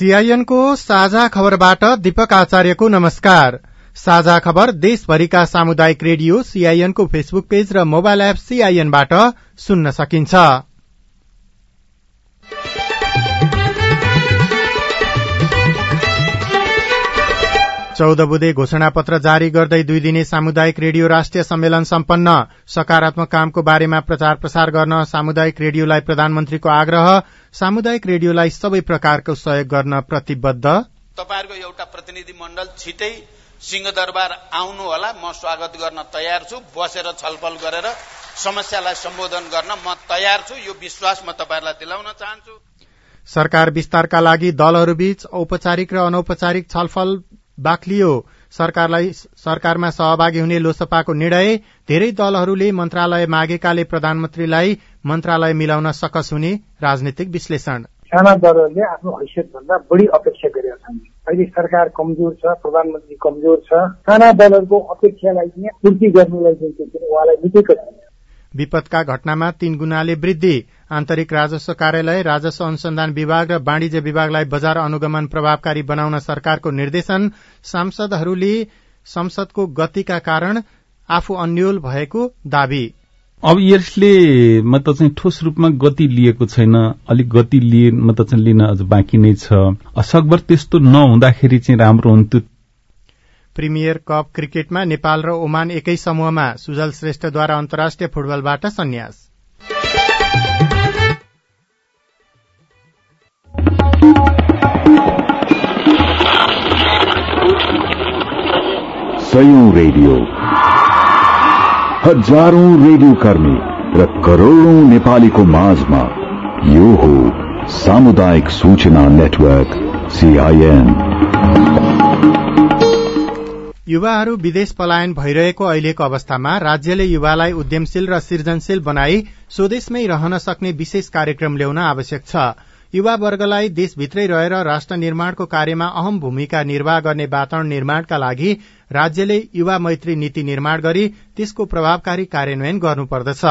सीआईएनको साझा खबरबाट दीपक आचार्यको नमस्कार। साझा खबर देशभरिका सामुदायिक रेडियो सीआईएनको फेसबुक पेज र मोबाइल एप सीआईएनबाट सुन्न सकिन्छ। चौध बुधे घोषणा पत्र जारी गर्दै दुई दिने सामुदायिक रेडियो राष्ट्रिय सम्मेलन सम्पन्न। सकारात्मक कामको बारेमा प्रचार प्रसार गर्न सामुदायिक रेडियोलाई प्रधानमन्त्रीको आग्रह। सामुदायिक रेडियोलाई सबै प्रकारको सहयोग गर्न प्रतिबद्ध। तपाईँहरूको एउटा प्रतिनिधि मण्डल छिटै सिंहदरबार आउनु होला। म स्वागत गर्न तयार छु। बसेर छलफल गरेर समस्यालाई सम्बोधन गर्न म तयार छु। यो विश्वास म तपाईँहरूलाई दिलाउन चाहन्छु। सरकार विस्तारका लागि दलहरूबीच औपचारिक र अनौपचारिक छलफल बाक्लियो सरकारलाई सरकारमा सहभागी हुने लोसपाको निर्णय धेरै दलहरूले मन्त्रालय मागेकाले प्रधानमन्त्रीलाई मन्त्रालय मिलाउन सकस हुने राजनीतिक विश्लेषण। साना दलहरूले आफ्नो हैसियत भन्दा बढी अपेक्षा गरेका छन्। अहिले सरकार कमजोर छ प्रधानमन्त्री कमजोर छ। साना दलहरूको अपेक्षालाई पूर्ति गर्नुलाई जुन चाहिँ उहाँलाई निकै कठिन विपदका घटनामा तीन गुणाले वृद्धि। आन्तरिक राजस्व कार्यालय राजस्व अनुसन्धान विभाग र वाणिज्य विभागलाई बजार अनुगमन प्रभावकारी बनाउन सरकारको निर्देशन सांसदहरूले संसदको गतिका कारण आफू अन्यल भएको दावी। अब यसले मतलब चाहिँ ठोस रूपमा गति लिएको छैन अलिक गति लिए मतलब चाहिँ लिन अझ बाँकी नै छ। सकभर त्यस्तो नहुँदाखेरि चाहिँ राम्रो हुन्थ्यो। प्रिमियर कप क्रिकेटमा नेपाल र ओमान एकै समूहमा सुजल श्रेष्ठद्वारा अन्तर्राष्ट्रिय फुटबलबाट सन्यास। सयौं रेडियो। हजारौं रेडियो कर्मी र करोड़ौं नेपालीको माझमा यो हो सामुदायिक सूचना नेटवर्क सीआईएन युवाहरू विदेश पलायन भइरहेको अहिलेको अवस्थामा राज्यले युवालाई उद्यमशील र सृजनशील बनाई स्वदेशमै रहन सक्ने विशेष कार्यक्रम ल्याउन आवश्यक छ। युवा वर्गलाई देशभित्रै रहेर राष्ट्र निर्माणको कार्यमा अहम भूमिका निर्वाह गर्ने वातावरण निर्माणका लागि राज्यले युवा मैत्री नीति निर्माण गरी त्यसको प्रभावकारी कार्यान्वयन गर्नुपर्दछ।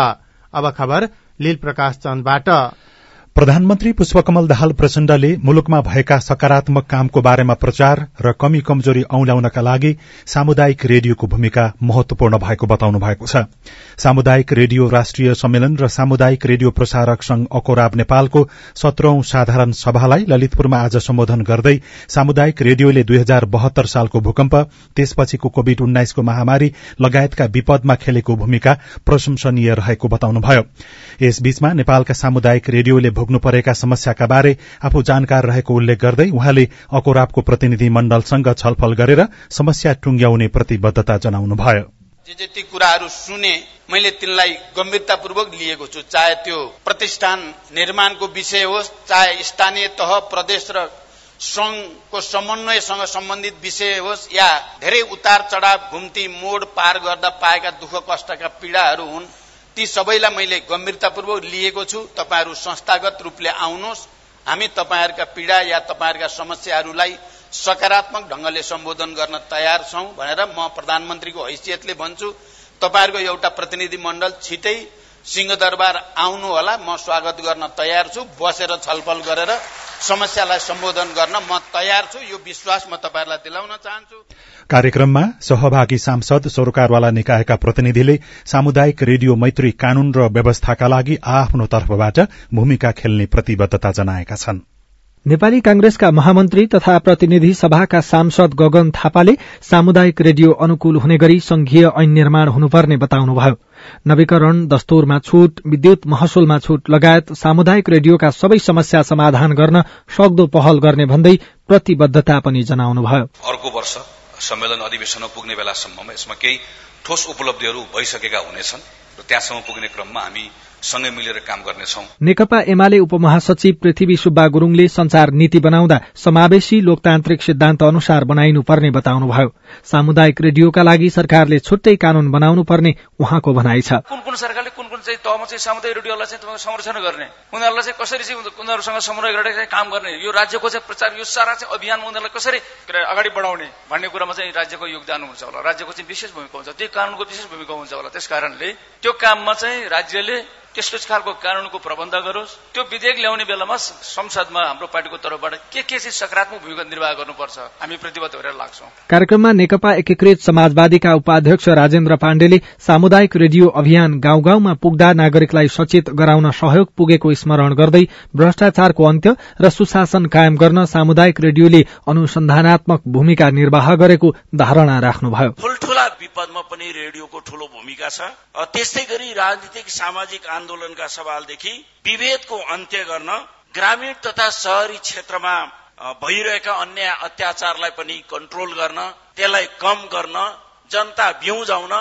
प्रधानमन्त्री पुष्पकमल दाहाल प्रचण्डले मुलुकमा भएका सकारात्मक कामको बारेमा प्रचार र कमी कमजोरी औल्याउनका लागि सामुदायिक रेडियोको भूमिका महत्वपूर्ण भएको बताउनु भएको छ। सामुदायिक रेडियो राष्ट्रिय सम्मेलन र सामुदायिक रेडियो प्रसारक संघ अकोराब नेपालको सत्रौं साधारण सभालाई ललितपुरमा आज सम्बोधन गर्दै सामुदायिक रेडियोले दुई हजार बहत्तर सालको भूकम्प त्यसपछिको कोविड उन्नाइसको महामारी लगायतका विपदमा खेलेको भूमिका प्रशंसनीय रहेको बताउनुभयो। यसबीचमा नेपालका सामुदायिक रेडियोले भोग्नु परेका समस्याका बारे आफू जानकार रहेको उल्लेख गर्दै उहाँले अकोराबको प्रतिनिधि मण्डलसँग छलफल गरेर समस्या टुंग्याउने प्रतिबद्धता जनाउनुभयो। जे जति कुराहरू सुने मैले तिनलाई गम्भीरतापूर्वक लिएको छु। चाहे त्यो प्रतिष्ठान निर्माणको विषय होस् चाहे स्थानीय तह प्रदेश र संघको समन्वयसँग सम्बन्धित विषय होस् या धेरै उतार चढाव घुम्ती मोड पार गर्दा पाएका दुःख कष्टका पीड़ाहरू हुन् ती सबैलाई मैले गम्भीरतापूर्वक लिएको छु। तपाईँहरू संस्थागत रूपले आउनुहोस्। हामी तपाईँहरूका पीड़ा या तपाईँहरूका समस्याहरूलाई सकारात्मक ढंगले सम्बोधन गर्न तयार छौं भनेर म प्रधानमन्त्रीको हैसियतले भन्छु। तपाईँहरूको एउटा प्रतिनिधि मण्डल छिटै सिंहदरबार आउनु होला म स्वागत गर्न तयार छु। बसेर छलफल गरेर समस्यालाई सम्बोधन गर्न म तयार छु। यो विश्वास म तपाईँहरूलाई दिलाउन चाहन्छु। कार्यक्रममा सहभागी सांसद सरोकारवाला निकायका प्रतिनिधिले सामुदायिक रेडियो मैत्री कानून र व्यवस्थाका लागि आफ्नो तर्फबाट भूमिका खेल्ने प्रतिबद्धता जनाएका छन्। नेपाली कांग्रेसका महामन्त्री तथा प्रतिनिधि सभाका सांसद गगन थापाले सामुदायिक रेडियो अनुकूल हुने गरी संघीय ऐन निर्माण हुनुपर्ने बताउनुभयो। नवीकरण दस्तुरमा छूट विद्युत महसुलमा छूट लगायत सामुदायिक रेडियोका सबै समस्या समाधान गर्न सक्दो पहल गर्ने भन्दै प्रतिबद्धता पनि जनाउनुभयो। अर्को वर्ष सम्मेलन अधिवेशनमा पुग्ने बेलासम्ममा यसमा केही ठोस उपलब्धिहरू भइसकेका हुनेछन् र त्यहाँसम्म पुग्ने क्रममा हामी सँगै मिलेर काम गर्नेछौ। नेकपा एमाले उपमहासचिव पृथ्वी सुब्बा गुरूङले संचार नीति बनाउँदा समावेशी लोकतान्त्रिक सिद्धान्त अनुसार बनाइनु पर्ने बताउनुभयो। सामुदायिक रेडियोका लागि सरकारले छुट्टै कानून बनाउनु पर्ने उहाँको भनाइ छ। कुन कुन सरकारले कुन कुन चाहिँ तहमा चाहिँ सामुदायिक रेडियोलाई चाहिँ तपाईँको संरक्षण गर्ने उनीहरूलाई चाहिँ कसरी चाहिँ उनीहरूसँग समन्वय गरेर चाहिँ काम गर्ने यो राज्यको चाहिँ प्रचार यो सारा चाहिँ अभियानमा उनीहरूलाई कसरी अगाडि बढाउने भन्ने कुरामा चाहिँ राज्यको योगदान हुन्छ होला राज्यको चाहिँ विशेष भूमिका हुन्छ त्यो कानूनको विशेष भूमिका हुन्छ होला। त्यस कारणले त्यो काममा चाहिँ राज्यले त्यस्तो खालको कानूनको प्रबन्ध गरोस्। त्यो विधेयक ल्याउने बेलामा संसदमा हाम्रो पार्टीको तर्फबाट के के चाहिँ सकारात्मक भूमिका निर्वाह गर्नुपर्छ हामी प्रतिबद्ध भएर लाग्छौं। कार्यक्रममा नेकपा एकीकृत समाजवादीका उपाध्यक्ष राजेन्द्र पाण्डेले सामुदायिक रेडियो अभियान गाउँ गाउँमा पुग्दा नागरिकलाई सचेत गराउन सहयोग पुगेको स्मरण गर्दै भ्रष्टाचारको अन्त्य र सुशासन कायम गर्न सामुदायिक रेडियोले अनुसन्धानात्मक भूमिका निर्वाह गरेको धारणा राख्नुभयो। ठूल्ठूला विपदमा पनि रेडियोको ठूलो भूमिका छ। त्यस्तै गरी राजनीतिक सामाजिक आन्दोलनका सवालदेखि विभेदको अन्त्य गर्न ग्रामीण तथा शहरी क्षेत्रमा भइरहेका अन्य अत्याचारलाई पनि कन्ट्रोल गर्न त्यसलाई कम गर्न जनता बिउजाउन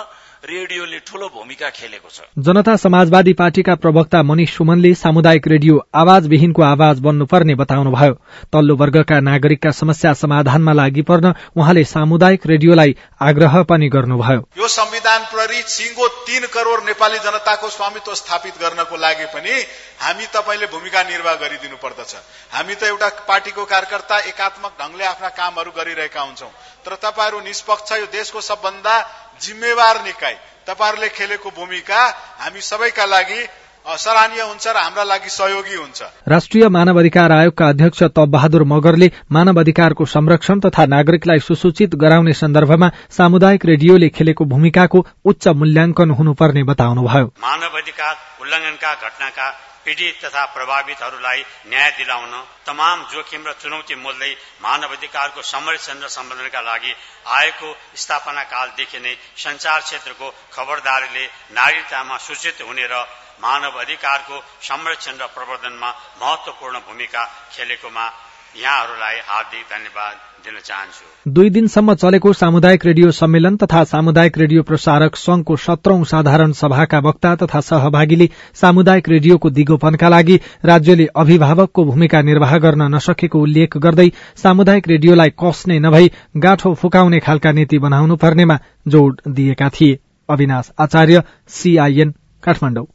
रेडियोले ठूलो भूमिका खेलेको छ। जनता समाजवादी पार्टीका प्रवक्ता मनिष सुमनले सामुदायिक रेडियो आवाजविहीनको आवाज बन्नुपर्ने बताउनुभयो। तल्लो वर्गका नागरिकका समस्या समाधानमा लागि पर्न उहाँले सामुदायिक रेडियोलाई आग्रह पनि गर्नुभयो। यो संविधान प्रहरी सिंगो तीन करोड़ नेपाली जनताको स्वामित्व स्थापित गर्नको लागि पनि हामी तपाईँले भूमिका निर्वाह गरिदिनु पर्दछ। हामी त एउटा पार्टीको कार्यकर्ता एकात्मक ढंगले आफ्ना कामहरू गरिरहेका हुन्छौं। तर तपाईँहरू निष्पक्ष यो देशको सबभन्दा जिम्मेवार निकाय। तपाईँहरूले खेलेको भूमिका हामी सबैका लागि सराहनीय हुन्छ र हाम्रा लागि सहयोगी हुन्छ। राष्ट्रिय मानव अधिकार आयोगका अध्यक्ष तब बहादुर मगरले मानव अधिकारको संरक्षण तथा नागरिकलाई सुसूचित गराउने सन्दर्भमा सामुदायिक रेडियोले खेलेको भूमिकाको उच्च मूल्याङ्कन हुनुपर्ने बताउनुभयो। मानव अधिकार उल्लंघनका घटनाका पीड़ित तथा प्रभावितहरूलाई न्याय दिलाउन तमाम जोखिम र चुनौती मोल्दै मानव अधिकारको संरक्षण र सम्बन्धनका लागि आएको स्थापना कालदेखि नै संचार क्षेत्रको खबरदारीले नागरिकतामा सूचित हुने र मानव अधिकारको संरक्षण र प्रवर्धनमा महत्वपूर्ण भूमिका खेलेकोमा यहाँहरूलाई हार्दिक धन्यवाद। दुई दिनसम्म चलेको सामुदायिक रेडियो सम्मेलन तथा सामुदायिक रेडियो प्रसारक संघको सत्रौं साधारण सभाका वक्ता तथा सहभागीले सामुदायिक रेडियोको दिगोपनका लागि राज्यले अभिभावकको भूमिका निर्वाह गर्न नसकेको उल्लेख गर्दै सामुदायिक रेडियोलाई कस्ने नभई गाँठो फुकाउने खालका नीति बनाउनु पर्नेमा जोड़ दिएका थिए। अविनाश आचार्य सीआईएन काठमाडौँ।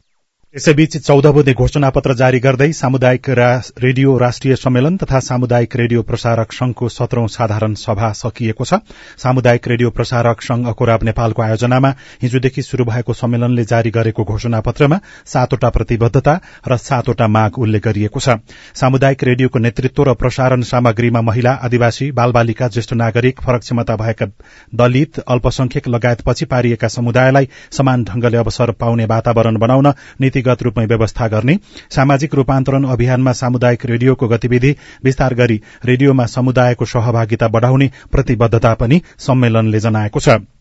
यसैबीच चौध बुधे घोषणा पत्र जारी गर्दै सामुदायिक रेडियो राष्ट्रिय सम्मेलन तथा सामुदायिक रेडियो प्रसारक संघको सत्रौं साधारण सभा सकिएको छ। सामुदायिक रेडियो प्रसारक संघ अकोराब नेपालको आयोजनामा हिजोदेखि शुरू भएको सम्मेलनले जारी गरेको घोषणा पत्रमा सातवटा प्रतिबद्धता र सातवटा माग उल्लेख गरिएको छ। सामुदायिक रेडियोको नेतृत्व र प्रसारण सामग्रीमा महिला आदिवासी बालबालिका ज्येष्ठ नागरिक फरक क्षमता भएका दलित अल्पसंख्यक लगायत पछि पारिएका समुदायलाई समान ढंगले अवसर पाउने वातावरण बनाउन नीति नीतिगत रूपमा व्यवस्था गर्ने सामाजिक रूपान्तरण अभियानमा सामुदायिक रेडियोको गतिविधि विस्तार गरी रेडियोमा समुदायको सहभागिता बढ़ाउने प्रतिबद्धता पनि सम्मेलनले जनाएको छ।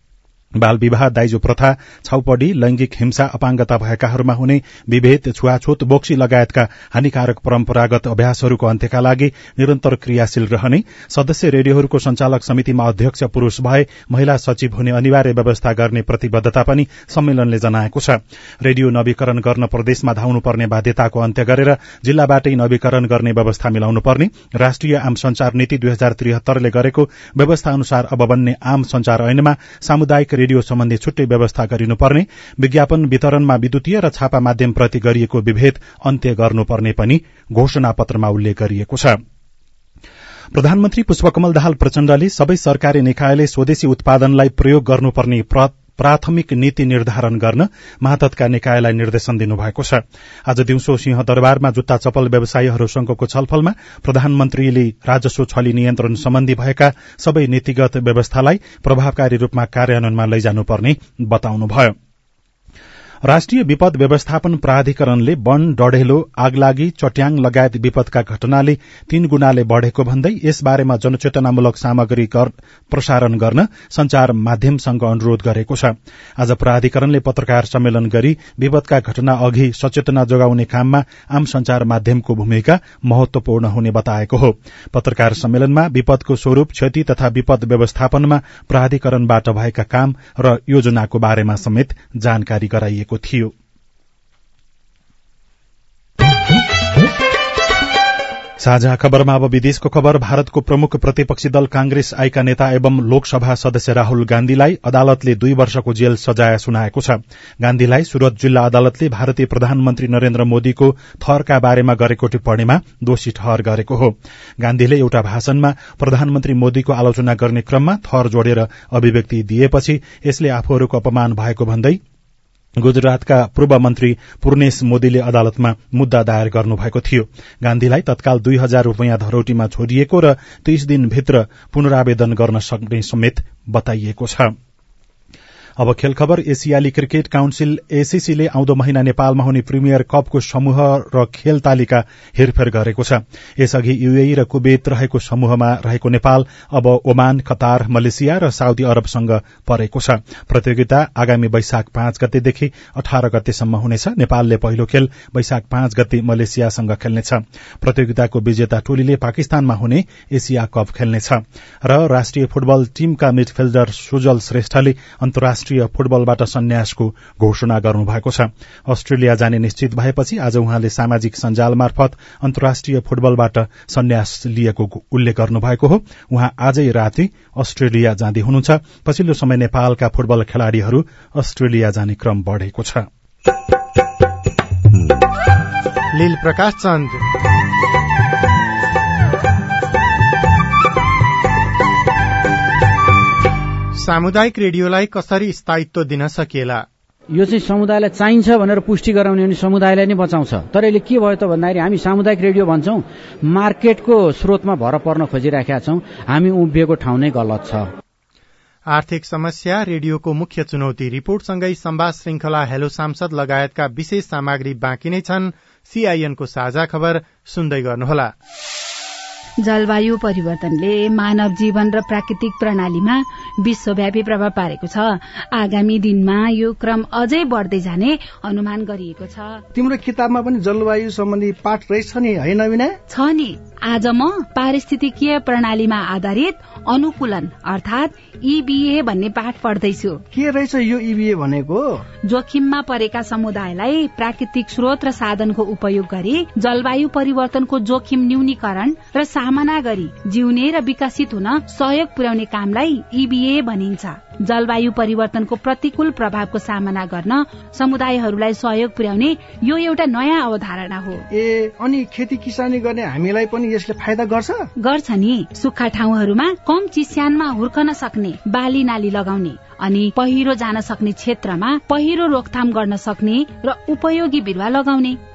बाल विवाह दाइजो प्रथा छाउपडी लैंगिक हिंसा अपाङ्गता भएकाहरूमा हुने विभेद छुवाछुत बोक्सी लगायतका हानिकारक परम्परागत अभ्यासहरूको अन्त्यका लागि निरन्तर क्रियाशील रहने सदस्य रेडियोहरूको संचालक समितिमा अध्यक्ष पुरूष भए महिला सचिव हुने अनिवार्य व्यवस्था गर्ने प्रतिबद्धता पनि सम्मेलनले जनाएको छ। रेडियो नवीकरण गर्न प्रदेशमा धाउनुपर्ने बाध्यताको अन्त्य गरेर जिल्लाबाटै नवीकरण गर्ने व्यवस्था मिलाउनु पर्ने राष्ट्रिय आम संचार नीति दुई हजार त्रिहत्तरले गरेको व्यवस्था अनुसार अब बन्ने आम संचार ऐनमा सामुदायिक रेडियो सम्बन्धी छुट्टै व्यवस्था गरिनुपर्ने विज्ञापन वितरणमा विद्युतीय र छापा माध्यमप्रति गरिएको विभेद अन्त्य गर्नुपर्ने पनि घोषणा पत्रमा उल्लेख गरिएको छ। प्रधानमन्त्री पुष्पकमल दाहाल प्रचण्डले सबै सरकारी निकायले स्वदेशी उत्पादनलाई प्रयोग गर्नुपर्ने प्राथमिक नीति निर्धारण गर्न महाततका निकायलाई निर्देशन दिनुभएको छ। आज दिउँसो सिंह दरबारमा जुत्ता चप्पल व्यवसायीहरू संघको छलफलमा प्रधानमन्त्रीले राजस्व छली नियन्त्रण सम्बन्धी भएका सबै नीतिगत व्यवस्थालाई प्रभावकारी रूपमा कार्यान्वयनमा लैजानुपर्ने बताउनुभयो। राष्ट्रिय विपद व्यवस्थापन प्राधिकरणले वन डढेलो आगलागी चट्याङ लगायत विपदका घटनाले तीन गुणाले बढ़ेको भन्दै यसबारेमा जनचेतनामूलक सामग्री प्रसारण गर्न संचार माध्यमसँग अनुरोध गरेको छ। आज प्राधिकरणले पत्रकार सम्मेलन गरी विपदका घटना अघि सचेतना जोगाउने काममा आम संचार माध्यमको भूमिका महत्वपूर्ण हुने बताएको हो। पत्रकार सम्मेलनमा विपदको स्वरूप क्षति तथा विपद व्यवस्थापनमा प्राधिकरणबाट भएका काम र योजनाको बारेमा समेत जानकारी गराइएको थियो। साझा खबरमा अब विदेशको खबर। भारतको प्रमुख प्रतिपक्षी दल कांग्रेस आइका नेता एवं लोकसभा सदस्य राहुल गान्धीलाई अदालतले दुई वर्षको जेल सजाय सुनाएको छ। गान्धीलाई सुरत जिल्ला अदालतले भारतीय प्रधानमन्त्री नरेन्द्र मोदीको थरका बारेमा गरेको टिप्पणीमा दोषी ठहर गरेको हो। गान्धीले एउटा भाषणमा प्रधानमन्त्री मोदीको आलोचना गर्ने क्रममा थर जोडेर अभिव्यक्ति दिएपछि यसले आफूहरूको अपमान भएको भन्दै गुजरातका पूर्व मन्त्री पूर्णेश मोदीले अदालतमा मुद्दा दायर गर्नुभएको थियो। गान्धीलाई तत्काल दुई हजार रूपियाँ धरौटीमा छोडिएको र तीस दिनभित्र पुनरावेदन गर्न सक्ने समेत बताइएको छ। अब खेल खबर एसियाली क्रिकेट काउन्सिल एसीसीले आउँदो महिना नेपालमा हुने प्रिमियर कपको समूह र खेल तालिका हेरफेर गरेको छ। यसअघि युएई र कुवेत रहेको समूहमा रहेको नेपाल अब ओमान कतार मलेसिया र साउदी अरबसँग परेको छ। प्रतियोगिता आगामी वैशाख पाँच गतेदेखि अठार गतेसम्म हुनेछ। नेपालले पहिलो खेल वैशाख पाँच गते मलेसियासँग खेल्नेछ। प्रतियोगिताको विजेता टोलीले पाकिस्तानमा हुने एसिया कप खेल्नेछ। र राष्ट्रिय फुटबल टीमका मिडफिल्डर सुजल श्रेष्ठले अन्तर्राष्ट्रिय राष्ट्रिय फुटबलबाट सन्यासको घोषणा गर्नुभएको छ। अस्ट्रेलिया जाने निश्चित भएपछि आज उहाँले सामाजिक सञ्जाल मार्फत अन्तर्राष्ट्रिय फुटबलबाट सन्यास लिएको उल्लेख गर्नुभएको हो। उहाँ आजै राति अस्ट्रेलिया जाँदै हुनुहुन्छ। पछिल्लो समय नेपालका फुटबल खेलाड़ीहरू अस्ट्रेलिया जाने क्रम बढ़ेको छ। सामुदायिक रेडियोलाई कसरी स्थायित्व दिन सकिएला? यो चाहिँ समुदायलाई चाहिन्छ भनेर पुष्टि गराउने भने समुदायलाई नै बचाउँछ। तर यसले के भयो त भन्दाखेरि हामी सामुदायिक रेडियो भन्छौँ मार्केटको स्रोतमा भर पर्न खोजिराखेका छौँ। हामी उभिएको ठाउँ नै गलत छ। आर्थिक समस्या रेडियोको मुख्य चुनौती। रिपोर्टसँगै सम्वाद श्रृंखला हेलो सांसद लगायतका विशेष सामग्री बाँकी नै छन्। सीआईएनको साझा खबर सुन्दै गर्नुहोला। जलवायु परिवर्तनले मानव जीवन र प्राकृतिक प्रणालीमा विश्वव्यापी प्रभाव पारेको छ। आगामी दिनमा यो क्रम अझै बढ्दै जाने अनुमान गरिएको छ। तिम्रो किताबमा पनि जलवायु सम्बन्धी पाठ रहेछ नि होइन छ नि। आज म पारिस्थितिकीय प्रणालीमा आधारित अनुकूलन अर्थात इबिए भन्ने पाठ पढ्दैछु। के रहेछ यो इबिए भनेको? जोखिममा परेका समुदायलाई प्राकृतिक स्रोत र साधनको उपयोग गरी जलवायु परिवर्तनको जोखिम न्यूनीकरण र सामना गरी जिउने र विकसित हुन सहयोग पुर्याउने कामलाई इबिए भनिन्छ। जलवायु परिवर्तनको प्रतिकूल प्रभावको सामना गर्न समुदायहरूलाई सहयोग पुर्याउने यो एउटा नयाँ अवधारणा हो। ए अनि खेती किसानी गर्ने हामीलाई पनि यसले फाइदा गर्छ? गर्छ नि। सुक्खा ठाउँहरूमा कम चिस्यानमा हुर्कन सक्ने बाली नाली लगाउने अनि पहिरो जान सक्ने क्षेत्रमा पहिरो रोकथाम गर्न सक्ने र उपयोगी बिरुवा लगाउने।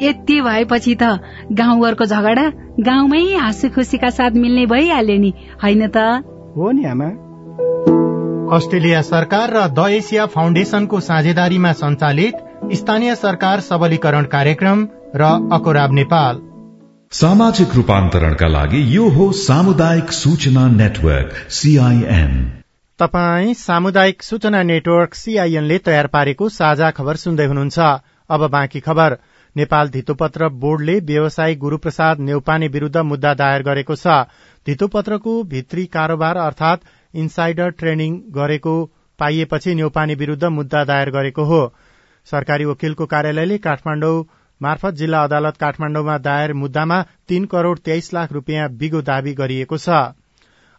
यति भएपछि त गाउँघरको झगडा गाउँमै हाँसी खुसीका साथ मिल्ने भइहाल्यो नि होइन त? हो नि आमा। अस्ट्रेलिया सरकार र द एसिया फाउन्डेशनको साझेदारीमा सञ्चालित स्थानीय सरकार सबलीकरण कार्यक्रम र अकोराब नेपाल। सामाजिक रूपान्तरणका लागि यो हो सामुदायिक सूचना नेटवर्क सीआईएन तपाई सामुदायिक सूचना नेटवर्क सीआईएनले तयार पारेको साझा खबर सुन्दै हुनुहुन्छ। अब बाँकी खबर। नेपाल धितोपत्र बोर्डले व्यवसायी गुरूप्रसाद नेउपाने विरूद्ध मुद्दा दायर गरेको छ। धितोपत्रको भित्री कारोबार अर्थात इन्साइडर ट्रेनिङ गरेको पाइएपछि न्यौपाने विरूद्ध मुद्दा दायर गरेको हो। सरकारी वकिलको कार्यालयले काठमाडौँ मार्फत जिल्ला अदालत काठमाडौँमा दायर मुद्दामा तीन करोड़ तेइस लाख रूपियाँ बिगो दावी गरिएको छ।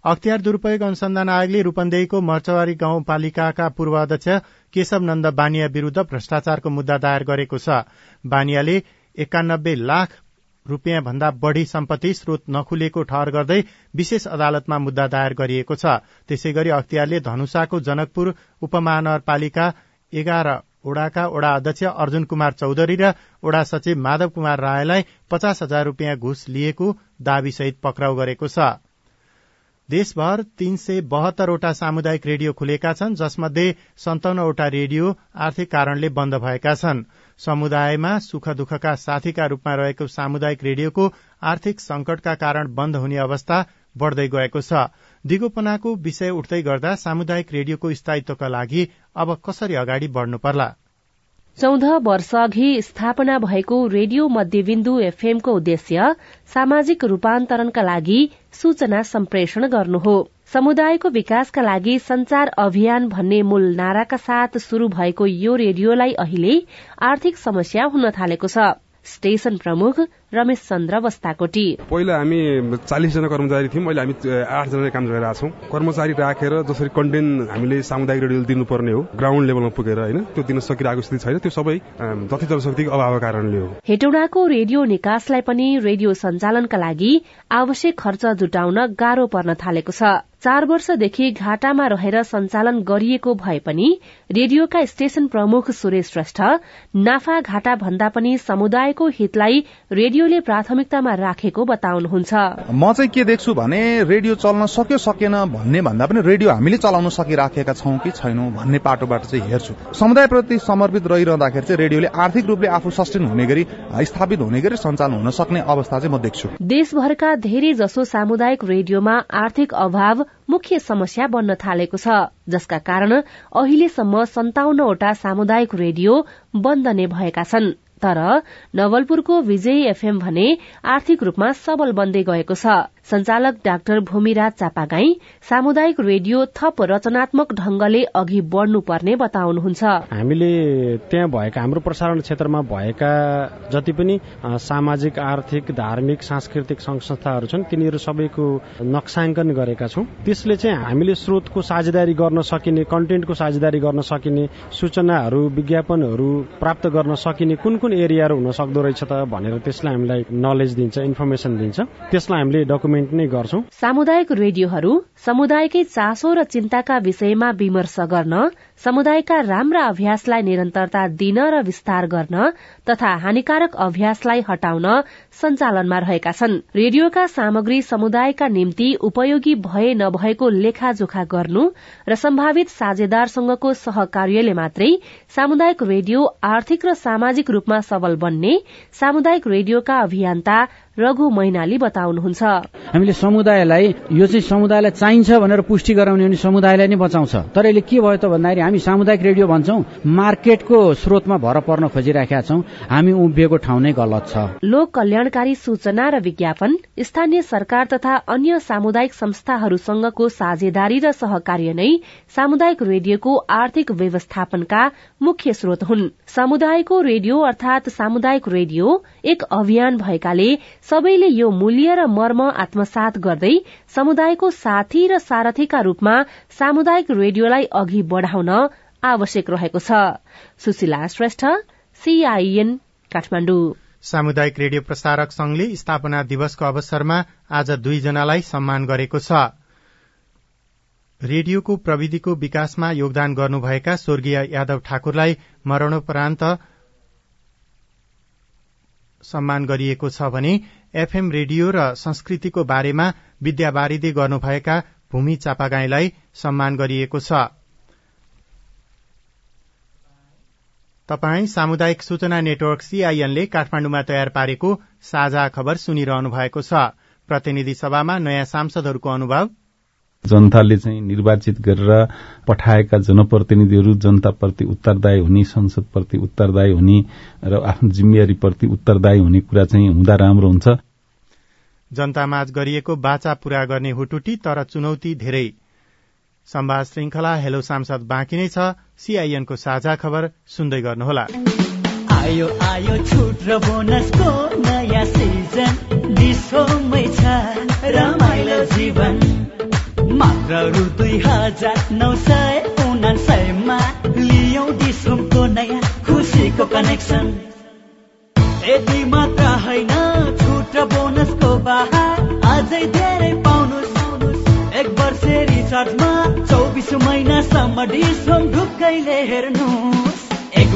अख्तियार दुरूपयोग अनुसन्धान आयोगले रूपन्देहीको मर्चवारी गाउँपालिकाका पूर्व अध्यक्ष केशव नन्द बानिया विरूद्ध भ्रष्टाचारको मुद्दा दायर गरेको छ। बानियाले एकानब्बे लाख रूपियाँ भन्दा बढ़ी सम्पत्ति स्रोत नखुलेको ठहर गर्दै विशेष अदालतमा मुद्दा दायर गरिएको छ। त्यसै गरी अख्तियारले धनुषाको जनकपुर उपमहानगरपालिका एघार ओडाका ओडा अध्यक्ष अर्जुन कुमार चौधरी र ओडा सचिव माधव कुमार रायलाई पचास हजार रूपियाँ घुस लिएको दावीसहित पक्राउ गरेको छ। देशभर तीन सय बहत्तरवटा सामुदायिक रेडियो खुलेका छन् जसमध्ये सन्ताउन्नवटा रेडियो आर्थिक कारणले बन्द भएका छन्। समुदायमा सुख दुःखका साथीका रूपमा रहेको सामुदायिक रेडियोको आर्थिक संकटका कारण बन्द हुने अवस्था बढ़दै गएको छ। दिगोपनाको विषय उठ्दै गर्दा सामुदायिक रेडियोको स्थायित्वका लागि अब कसरी अगाडि बढ़नु पर्ला? चौध वर्ष अघि स्थापना भएको रेडियो मध्यविन्दु एफएमको उद्देश्य सामाजिक रूपान्तरणका लागि सूचना सम्प्रेषण गर्नु हो। समुदायको विकासका लागि संचार अभियान भन्ने मूल नाराका साथ शुरू भएको यो रेडियोलाई अहिले आर्थिक समस्या हुन थालेको छ। स्टेशन प्रमुख रमेश चन्द्र बस्ताकोटी। पहिला हामी चालिसजना कर्मचारी थियौँ अहिले हामी आठजना काम गरिरहेको छौँ। कर्मचारी राखेर जसरी कन्टेन्ट हामीले सामुदायिक रेडियो दिनुपर्ने हो ग्राउन्ड लेभलमा पुगेर होइन? त्यो दिन सकिरहेको स्थिति छैन। त्यो सबै जति जनशक्तिको अभावको कारणले हो। हेटौडाको रेडियो निकासलाई पनि रेडियो सञ्चालनका लागि आवश्यक खर्च जुटाउन गाह्रो पर्न थालेको छ। चार वर्षदेखि घाटामा रहेर सञ्चालन गरिएको भए पनि रेडियोका स्टेशन प्रमुख सुरेश श्रेष्ठ नाफा घाटा भन्दा पनि समुदायको हितलाई रेडियोले प्राथमिकतामा राखेको बताउनुहुन्छ। म चाहिँ के देख्छु भने रेडियो चल्न सक्यो सकेन भन्ने भन्दा पनि रेडियो हामीले चलाउन सकिराखेका छौँ कि छैनौँ भन्ने पाटोबाट चाहिँ हेर्छु। समुदायप्रति समर्पित रहिरहँदाखेरि चाहिँ रेडियोले आर्थिक रूपले आफू सस्टेन हुने गरी स्थापित हुने गरी सञ्चालन हुन सक्ने अवस्था चाहिँ म देख्छु। देशभरका धेरै जसो सामुदायिक रेडियोमा आर्थिक अभाव मुख्य समस्या बन्न थालेको छ जसका कारण अहिलेसम्म सन्ताउन्नवटा सामुदायिक रेडियो बन्द नै भएका छन्। तर नवलपुरको विजयी एफएम भने आर्थिक रूपमा सबल बन्दै गएको छ। संचालक डाक्टर भूमिराज चापागाई सामुदायिक रेडियो थप रचनात्मक ढंगले अघि बढ्नुपर्ने बताउनुहुन्छ। हामीले त्यहाँ भएका हाम्रो प्रसारण क्षेत्रमा भएका जति पनि सामाजिक आर्थिक धार्मिक सांस्कृतिक संघ संस्थाहरू छन् तिनीहरू सबैको नक्साङ्कन गरेका छौं। त्यसले चाहिँ हामीले स्रोतको साझेदारी गर्न सकिने कन्टेन्टको साझेदारी गर्न सकिने सूचनाहरू विज्ञापनहरू प्राप्त गर्न सकिने कुन कुन एरियाहरू हुन सक्दो रहेछ त भनेर त्यसलाई हामीलाई नलेज दिन्छ इन्फर्मेसन दिन्छ। त्यसलाई हामीले डकुमेन्ट डकुमेन्ट नै गर्छौं। सामुदायिक रेडियोहरू समुदायकै चासो र चिन्ताका विषयमा विमर्श गर्न समुदायका राम्रा अभ्यासलाई निरन्तरता दिन र विस्तार गर्न तथा हानिकारक अभ्यासलाई हटाउन सञ्चालनमा रहेका छन्। रेडियोका सामग्री समुदायका निम्ति उपयोगी भए नभएको लेखाजोखा गर्नु र सम्भावित साझेदारसँगको सहकार्यले मात्रै सामुदायिक रेडियो आर्थिक र सामाजिक रूपमा सबल बन्ने सामुदायिक रेडियोका अभियन्ता रघु मैनाली बताउनुहुन्छ। हामीले समुदायलाई यो चाहिँ समुदायलाई चाहिन्छ भनेर पुष्टि गराउने भने समुदायलाई नै बचाउँछ। तर यसले के भयो त भन्दाखेरि हामी सामुदायिक रेडियो भन्छौं मार्केटको स्रोतमा भर पर्न खोजिराखेका छौं। हामी उभिएको ठाउँ नै गलत छ। लोक कल्याणकारी सूचना र विज्ञापन स्थानीय सरकार तथा अन्य सामुदायिक संस्थाहरूसँगको साझेदारी र सहकार्य नै सामुदायिक रेडियोको आर्थिक व्यवस्थापनका मुख्य स्रोत हुन्। समुदायको रेडियो अर्थात सामुदायिक रेडियो एक अभियान भएकाले सबैले यो मूल्य र मर्म आत्मसात गर्दै समुदायको साथी र सारथीका रूपमा सामुदायिक रेडियोलाई अघि बढ़ाउन आवश्यक रहेको छ। सामुदायिक रेडियो प्रसारक संघले स्थापना दिवसको अवसरमा आज दुईजनालाई सम्मान गरेको छ। रेडियोको प्रविधिको विकासमा योगदान गर्नुभएका स्वर्गीय यादव ठाकुरलाई मरणोपरान्त सम्मान गरिएको छ भने एफएम रेडियो र संस्कृतिको बारेमा विद्यावारिदे गर्नुभएका भूमि चापागाईलाई सम्मान गरिएको छ। तपाई सामुदायिक सूचना नेटवर्क सीआईएनले काठमाण्डुमा तयार पारेको साझा खबर सुनिरहनु भएको छ। प्रतिनिधि सभामा नयाँ सांसदहरूको अनुभव। जनताले चाहिँ निर्वाचित गरेर पठाएका जनप्रतिनिधिहरू जनताप्रति उत्तरदायी हुने संसदप्रति उत्तरदायी हुने र आफ्नो जिम्मेवारीप्रति उत्तरदायी हुने कुरा चाहिँ हुँदा राम्रो हुन्छ। जनतामाझ गरिएको बाचा पूरा गर्ने हुटुटी तर चुनौती धेरै। संवाद श्रृंखला हेलो सांसद बाँकी नै छ। सीआईएनको साझा खबर सुन्दै गर्नुहोला। आयो आयो छुट र बोनसको नयाँ सिजन। दिसोमै छ रु दुई हजार नौ सय उनासयमा लियौ दिसोमको नयाँ खुसीको कनेक्सन यति मात्र होइन छुट र बोनसको बहार अझै धेरै पाउनुहोस् एक वर्ष रिचार्जमा चौबिस महिनासम्म डिस्काउन्ट ढुक्कैले हेर्नुहोस्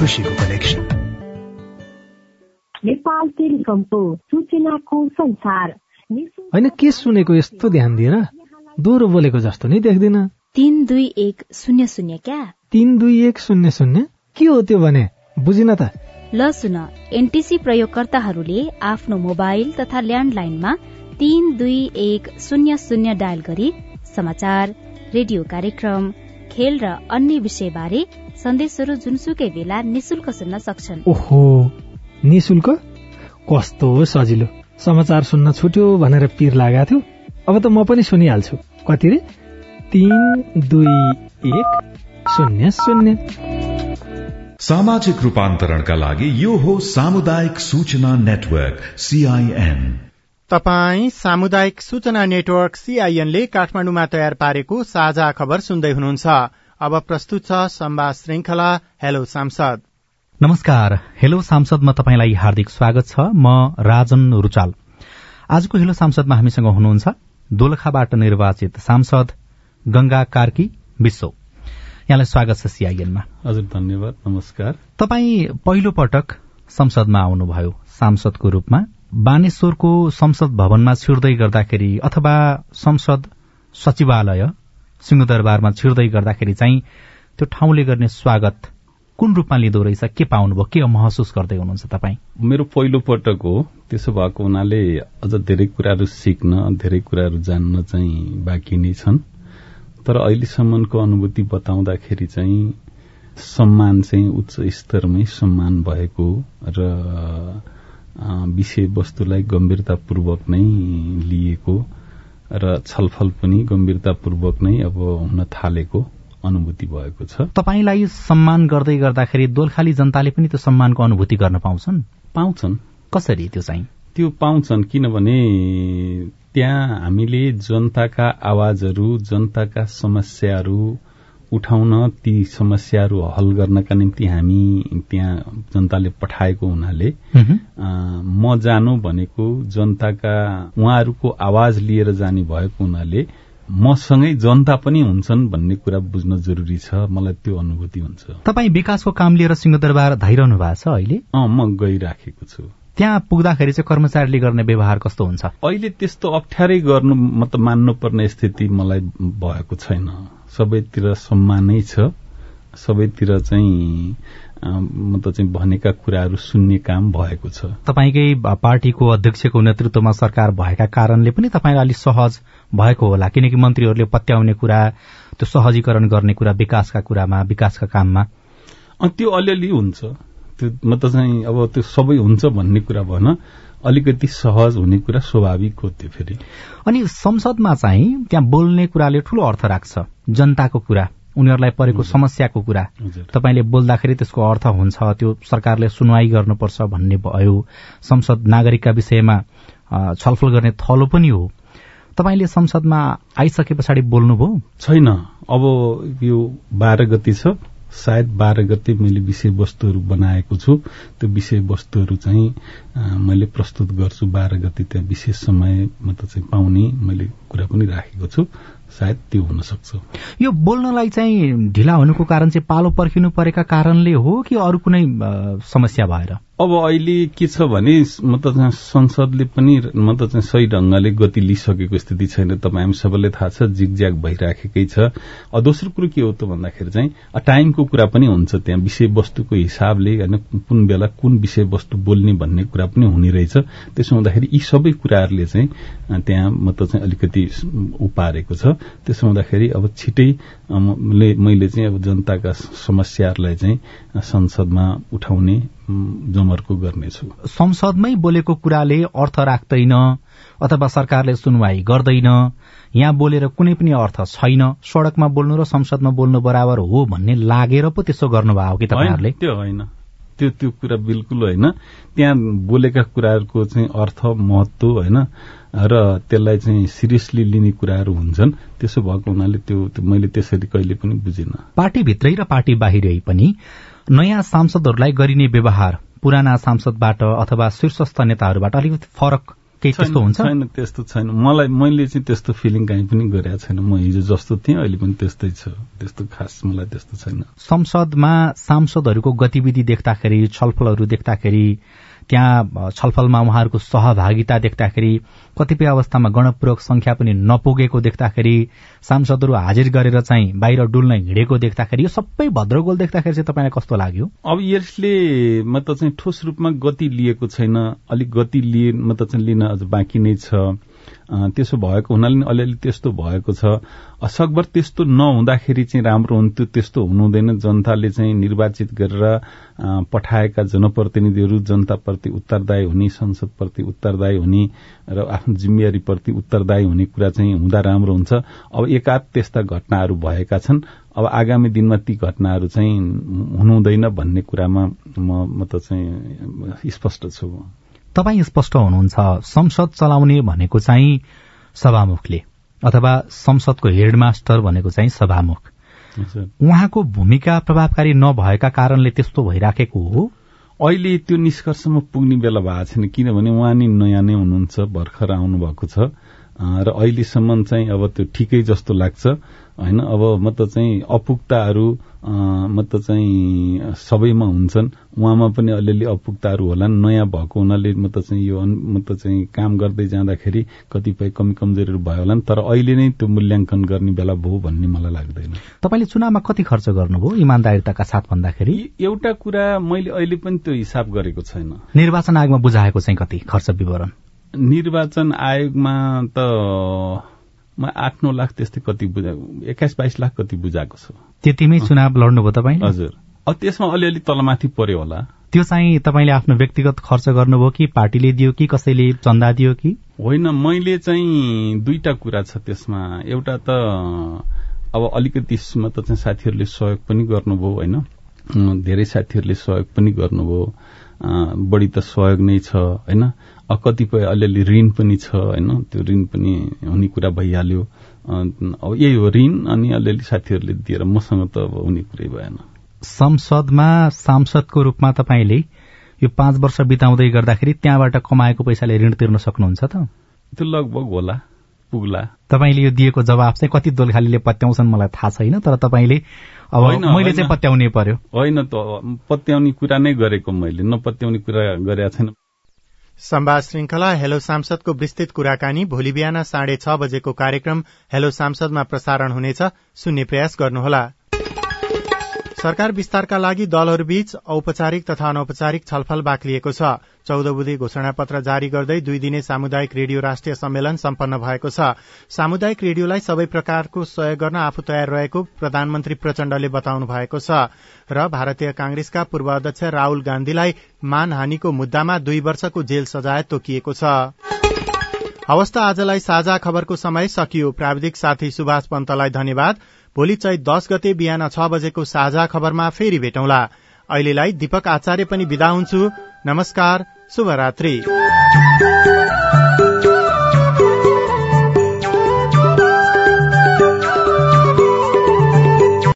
खुसीको कनेक्सन नेपाल टेलिकमको सूचनाको संसार। होइन के सुनेको यस्तो ध्यान दिएर दोहोरो बोलेको जस्तो नि देख्दिन। तिन दुई एक शून्य शून्य क्या? तिन दुई एक शून्य शून्य? के हो त्यो भने? बुझिन त। ल सुन एनटिसी प्रयोगकर्ताहरूले आफ्नो मोबाइल तथा ल्यान्डलाइनमा तीन दुई एक शून्य शून्य डायल गरी समाचार रेडियो कार्यक्रम खेल र अन्य विषयबारे सन्देशहरू जुनसुकै बेला निशुल्क सुन्न सक्छन्। ओहो निशुल्क? कस्तो सजिलो। समाचार सुन्न छुट्यो भनेर पिर लागेको थियो। अब त म पनि सुनिहाल्छु। कति रे? तिन दुई एक शून्य शून्य। सामाजिक रूपान्तरणका लागि यो हो सामुदायिक सूचना नेटवर्क सीआईएन तपाई सामुदायिक सूचना नेटवर्क सीआईएनले काठमाडौँमा तयार पारेको साझा खबर सुन्दै हुनुहुन्छ। अब प्रस्तुत छ संवाद श्रृंखला हेलो सांसद। नमस्कार हेलो सांसदमा तपाईँलाई हार्दिक स्वागत छ म राजन रुचाल। आजको हेलो सांसदमा हामीसँग हुनुहुन्छ दोलखाबाट निर्वाचित सांसद गंगा कार्की विश्व। यहाँलाई स्वागत छ सीआईएनमा हजुर धन्यवाद नमस्कार। तपाईँ पहिलो पटक संसदमा आउनुभयो सांसदको रूपमा। बानेश्वरको संसद भवनमा छिर्दै गर्दाखेरि अथवा संसद सचिवालय सिंहदरबारमा छिर्दै गर्दाखेरि चाहिँ त्यो ठाउँले गर्ने स्वागत कुन रूपमा लिँदो रहेछ? के पाउनुभयो? के महसुस गर्दै हुनुहुन्छ तपाईँ? मेरो पहिलो पटक हो। त्यसो भएको हुनाले अझ धेरै कुराहरू सिक्न धेरै कुराहरू जान्न चाहिँ बाँकी नै छन्। तर अहिलेसम्मको अनुभूति बताउँदाखेरि चाहिँ सम्मान चाहिँ उच्च स्तरमै सम्मान भएको र विषयवस्तुलाई गम्भीरतापूर्वक नै लिएको र छलफल पनि गम्भीरतापूर्वक नै अब हुन थालेको अनुभूति भएको छ। तपाईँलाई सम्मान गर्दै गर्दाखेरि दोलखाली जनताले पनि त्यो सम्मानको अनुभूति गर्न पाउँछन्? पाउँछन्। कसरी त्यो चाहिँ? त्यो पाउँछन् किनभने त्यहाँ हामीले जनताका आवाजहरू जनताका समस्याहरू उठाउन ती समस्याहरू हल गर्नका निम्ति हामी त्यहाँ जनताले पठाएको हुनाले म जानु भनेको जनताका उहाँहरूको आवाज लिएर जाने भएको हुनाले मसँगै जनता पनि हुन्छन् भन्ने कुरा बुझ्न जरुरी छ। मलाई त्यो अनुभूति हुन्छ। तपाईँ विकासको काम लिएर सिंहदरबार धाइरहनु भएको छ अहिले? अँ म गइराखेको छु। त्यहाँ पुग्दाखेरि चाहिँ कर्मचारीले गर्ने व्यवहार कस्तो हुन्छ? अहिले त्यस्तो अप्ठ्यारै गर्नु मतलब मान्नुपर्ने स्थिति मलाई भएको छैन। सबैतिर सम्मानै छ। सबैतिर चाहिँ मतलब चाहिँ भनेका कुराहरू सुन्ने काम भएको छ। तपाईँकै पार्टीको अध्यक्षको नेतृत्वमा सरकार भएका कारणले पनि तपाईँलाई अलिक सहज भएको होला। किनकि मन्त्रीहरूले पत्याउने कुरा त्यो सहजीकरण गर्ने कुरा विकासका कुरामा विकासका काममा। त्यो अलिअलि हुन्छ। त्यो मतलब चाहिँ अब त्यो सबै हुन्छ भन्ने कुरा भन अलिकति सहज हुने कुरा स्वाभाविक हो त्यो फेरि। अनि संसदमा चाहिँ त्यहाँ बोल्ने कुराले ठूलो अर्थ राख्छ। जनताको कुरा उनीहरूलाई परेको समस्याको कुरा। तपाईँले बोल्दाखेरि त्यसको अर्थ हुन्छ त्यो सरकारले सुनवाई गर्नुपर्छ भन्ने भयो। संसद नागरिकका विषयमा छलफल गर्ने थलो पनि हो। तपाईँले संसदमा आइसके पछाडि बोल्नुभयो? छैन। अब यो बाह्र गति छ। सायद बाह्र गते मैले विषयवस्तुहरू बनाएको छु। त्यो विषयवस्तुहरू चाहिँ मैले प्रस्तुत गर्छु बाह्र गते त्यहाँ विशेष समय म त चाहिँ पाउने मैले कुरा पनि राखेको छु। सायद त्यो हुन सक्छ यो बोल्नलाई चाहिँ ढिला हुनुको कारण चाहिँ पालो पर्खिनु परेका कारणले हो कि अरू कुनै समस्या भएर? अब अहिले के छ भने म त संसदले पनि म त चाहिँ सही ढंगले गति लिइसकेको स्थिति छैन। तपाईँ हामी सबैलाई थाहा छ जिगज्याग भइराखेकै छ। दोस्रो कुरो के हो त भन्दाखेरि चाहिँ टाइमको कुरा पनि हुन्छ त्यहाँ। विषयवस्तुको हिसाबले होइन कुन बेला कुन विषयवस्तु बोल्ने भन्ने कुरा पनि हुने रहेछ। त्यसो हुँदाखेरि यी सबै कुराहरूले चाहिँ त्यहाँ म त चाहिँ अलिकति उपारेको छ। त्यसो हुँदाखेरि अब छिटै मैले चाहिँ अब जनताका समस्याहरूलाई चाहिँ संसदमा उठाउने जमर्को गर्नेछु। संसदमै बोलेको कुराले अर्थ राख्दैन अथवा सरकारले सुनवाई गर्दैन यहाँ बोलेर कुनै पनि अर्थ छैन सड़कमा बोल्नु र संसदमा बोल्नु बराबर हो भन्ने लागेर पो त्यसो गर्नुभयो कि तपाईँहरूले? त्यो होइन। त्यो त्यो कुरा बिल्कुल होइन। त्यहाँ बोलेका कुराहरूको चाहिँ अर्थ महत्व होइन र त्यसलाई चाहिँ सिरियसली लिने कुराहरू हुन्छन्। त्यसो भएको हुनाले त्यो मैले त्यसरी कहिले पनि बुझिनँ। पार्टीभित्रै र पार्टी बाहिरै पनि नयाँ सांसदहरूलाई गरिने व्यवहार पुराना सांसदबाट अथवा शीर्षस्थ नेताहरूबाट अलिकति फरक केही त्यस्तो हुन्छ? छैन त्यस्तो छैन। मलाई मैले चाहिँ त्यस्तो फिलिङ काहीँ पनि गरेको छैन। म हिजो जस्तो थिएँ अहिले पनि त्यस्तै छ। त्यस्तो खास मलाई त्यस्तो छैन। संसदमा सांसदहरूको गतिविधि देख्दाखेरि छलफलहरू देख्दाखेरि त्यहाँ छलफलमा उहाँहरूको सहभागिता देख्दाखेरि कतिपय अवस्थामा गणपूर्वक संख्या पनि नपुगेको देख्दाखेरि सांसदहरू हाजिर गरेर चाहिँ बाहिर डुल्न हिँडेको देख्दाखेरि यो सबै भद्रगोल देख्दाखेरि चाहिँ तपाईँलाई कस्तो लाग्यो? अब यसले म त चाहिँ ठोस रूपमा गति लिएको छैन अलिक गति लिए म त चाहिँ लिन अझ बाँकी नै छ। त्यसो भएको हुनाले अलिअलि त्यस्तो भएको छ। सकभर त्यस्तो नहुँदाखेरि चाहिँ राम्रो हुन्थ्यो त्यस्तो हुनुहुँदैन। जनताले चाहिँ निर्वाचित गरेर पठाएका जनप्रतिनिधिहरू जनताप्रति उत्तरदायी हुने संसदप्रति उत्तरदायी हुने र आफ्नो जिम्मेवारीप्रति उत्तरदायी हुने कुरा चाहिँ हुँदा राम्रो हुन्छ। अब एकाध त्यस्ता घटनाहरू भएका छन्। अब आगामी दिनमा ती घटनाहरू चाहिँ हुनुहुँदैन भन्ने कुरामा म त चाहिँ स्पष्ट छु। तपाईँ स्पष्ट हुनुहुन्छ संसद चलाउने भनेको चाहिँ सभामुखले अथवा संसदको हेडमास्टर भनेको चाहिँ सभामुख। उहाँको भूमिका प्रभावकारी नभएका कारणले त्यस्तो भइराखेको हो? अहिले त्यो निष्कर्षमा पुग्ने बेला भएको छैन किनभने उहाँ नि नयाँ नै हुनुहुन्छ भर्खर आउनु भएको छ। र अहिलेसम्म चाहिँ अब त्यो ठिकै जस्तो लाग्छ। होइन अब म त चाहिँ अपुग्ताहरू म त चाहिँ सबैमा हुन्छन्। उहाँमा पनि अलिअलि अपुग्ताहरू होला। नयाँ भएको हुनाले म त चाहिँ यो म त चाहिँ काम गर्दै जाँदाखेरि कतिपय कमी कमजोरीहरू भयो होला तर अहिले नै त्यो मूल्याङ्कन गर्ने बेला भयो भन्ने मलाई लाग्दैन। तपाईँले चुनावमा कति खर्च गर्नुभयो इमान्दारिताका साथ भन्दाखेरि? एउटा कुरा मैले अहिले पनि त्यो हिसाब गरेको छैन। निर्वाचन आयोगमा बुझाएको चाहिँ कति खर्च विवरण? निर्वाचन आयोगमा त म आठ नौ लाख त्यस्तै कति बुझा एक्काइस बाइस लाख कति बुझाएको छ। त्यतिमै चुनाव लड्नुभयो तपाईँ हजुर। अब त्यसमा अलिअलि तलमाथि पर्यो होला। त्यो चाहिँ तपाईँले आफ्नो व्यक्तिगत खर्च गर्नुभयो कि पार्टीले दियो कि कसैले चन्दा दियो कि? होइन मैले चाहिँ दुईटा कुरा छ त्यसमा। एउटा त अब अलिकति त चाहिँ साथीहरूले सहयोग पनि गर्नुभयो होइन। धेरै साथीहरूले सहयोग पनि गर्नुभयो। बढी त सहयोग नै छ होइन? कतिपय अलिअलि ऋण पनि छ होइन? त्यो ऋण पनि हुने कुरा भइहाल्यो। अब यही हो ऋण अनि अलिअलि साथीहरूले दिएर मसँग त अब हुने कुरै भएन। संसदमा सांसदको रूपमा तपाईँले यो पाँच वर्ष बिताउँदै गर्दाखेरि त्यहाँबाट कमाएको पैसाले ऋण तिर्न सक्नुहुन्छ त? त्यो लगभग होला पुग्ला। तपाईँले यो दिएको जवाब चाहिँ कति दोलखालीले पत्याउँछन् मलाई थाहा छैन तर तपाईँले अब मैले चाहिँ पत्याउनै पर्यो। होइन त पत्याउने कुरा नै गरेको मैले नपत्याउने कुरा गरेका छैन। संवाद श्रृंखला हेलो सांसदको विस्तृत कुराकानी भोलि बिहान साढे छ बजेको कार्यक्रम हेलो सांसदमा प्रसारण हुनेछ। सुन्ने प्रयास गर्नुहोला। सरकार विस्तारका लागि दलहरूबीच औपचारिक तथा अनौपचारिक छलफल बाक्लिएको छ। चौध बुधे घोषणा पत्र जारी गर्दै दुई दिने सामुदायिक रेडियो राष्ट्रिय सम्मेलन सम्पन्न भएको छ। सामुदायिक रेडियोलाई सबै प्रकारको सहयोग गर्न आफू तयार रहेको प्रधानमन्त्री प्रचण्डले बताउनु भएको छ र भारतीय कांग्रेसका पूर्व अध्यक्ष राहुल गान्धीलाई मानहानीको मुद्दामा दुई वर्षको जेल सजाय तोकिएको छ। हवस् त आजलाई साझा खबरको समय सकियो। प्राविधिक साथी सुभाष पन्तलाई धन्यवाद। भोलि चैत दश गते बिहान छ बजेको साझा खबरमा फेरि भेटौँला। अहिलेलाई दीपक आचार्य पनि विदा हुन्छु। नमस्कार शुभरात्री।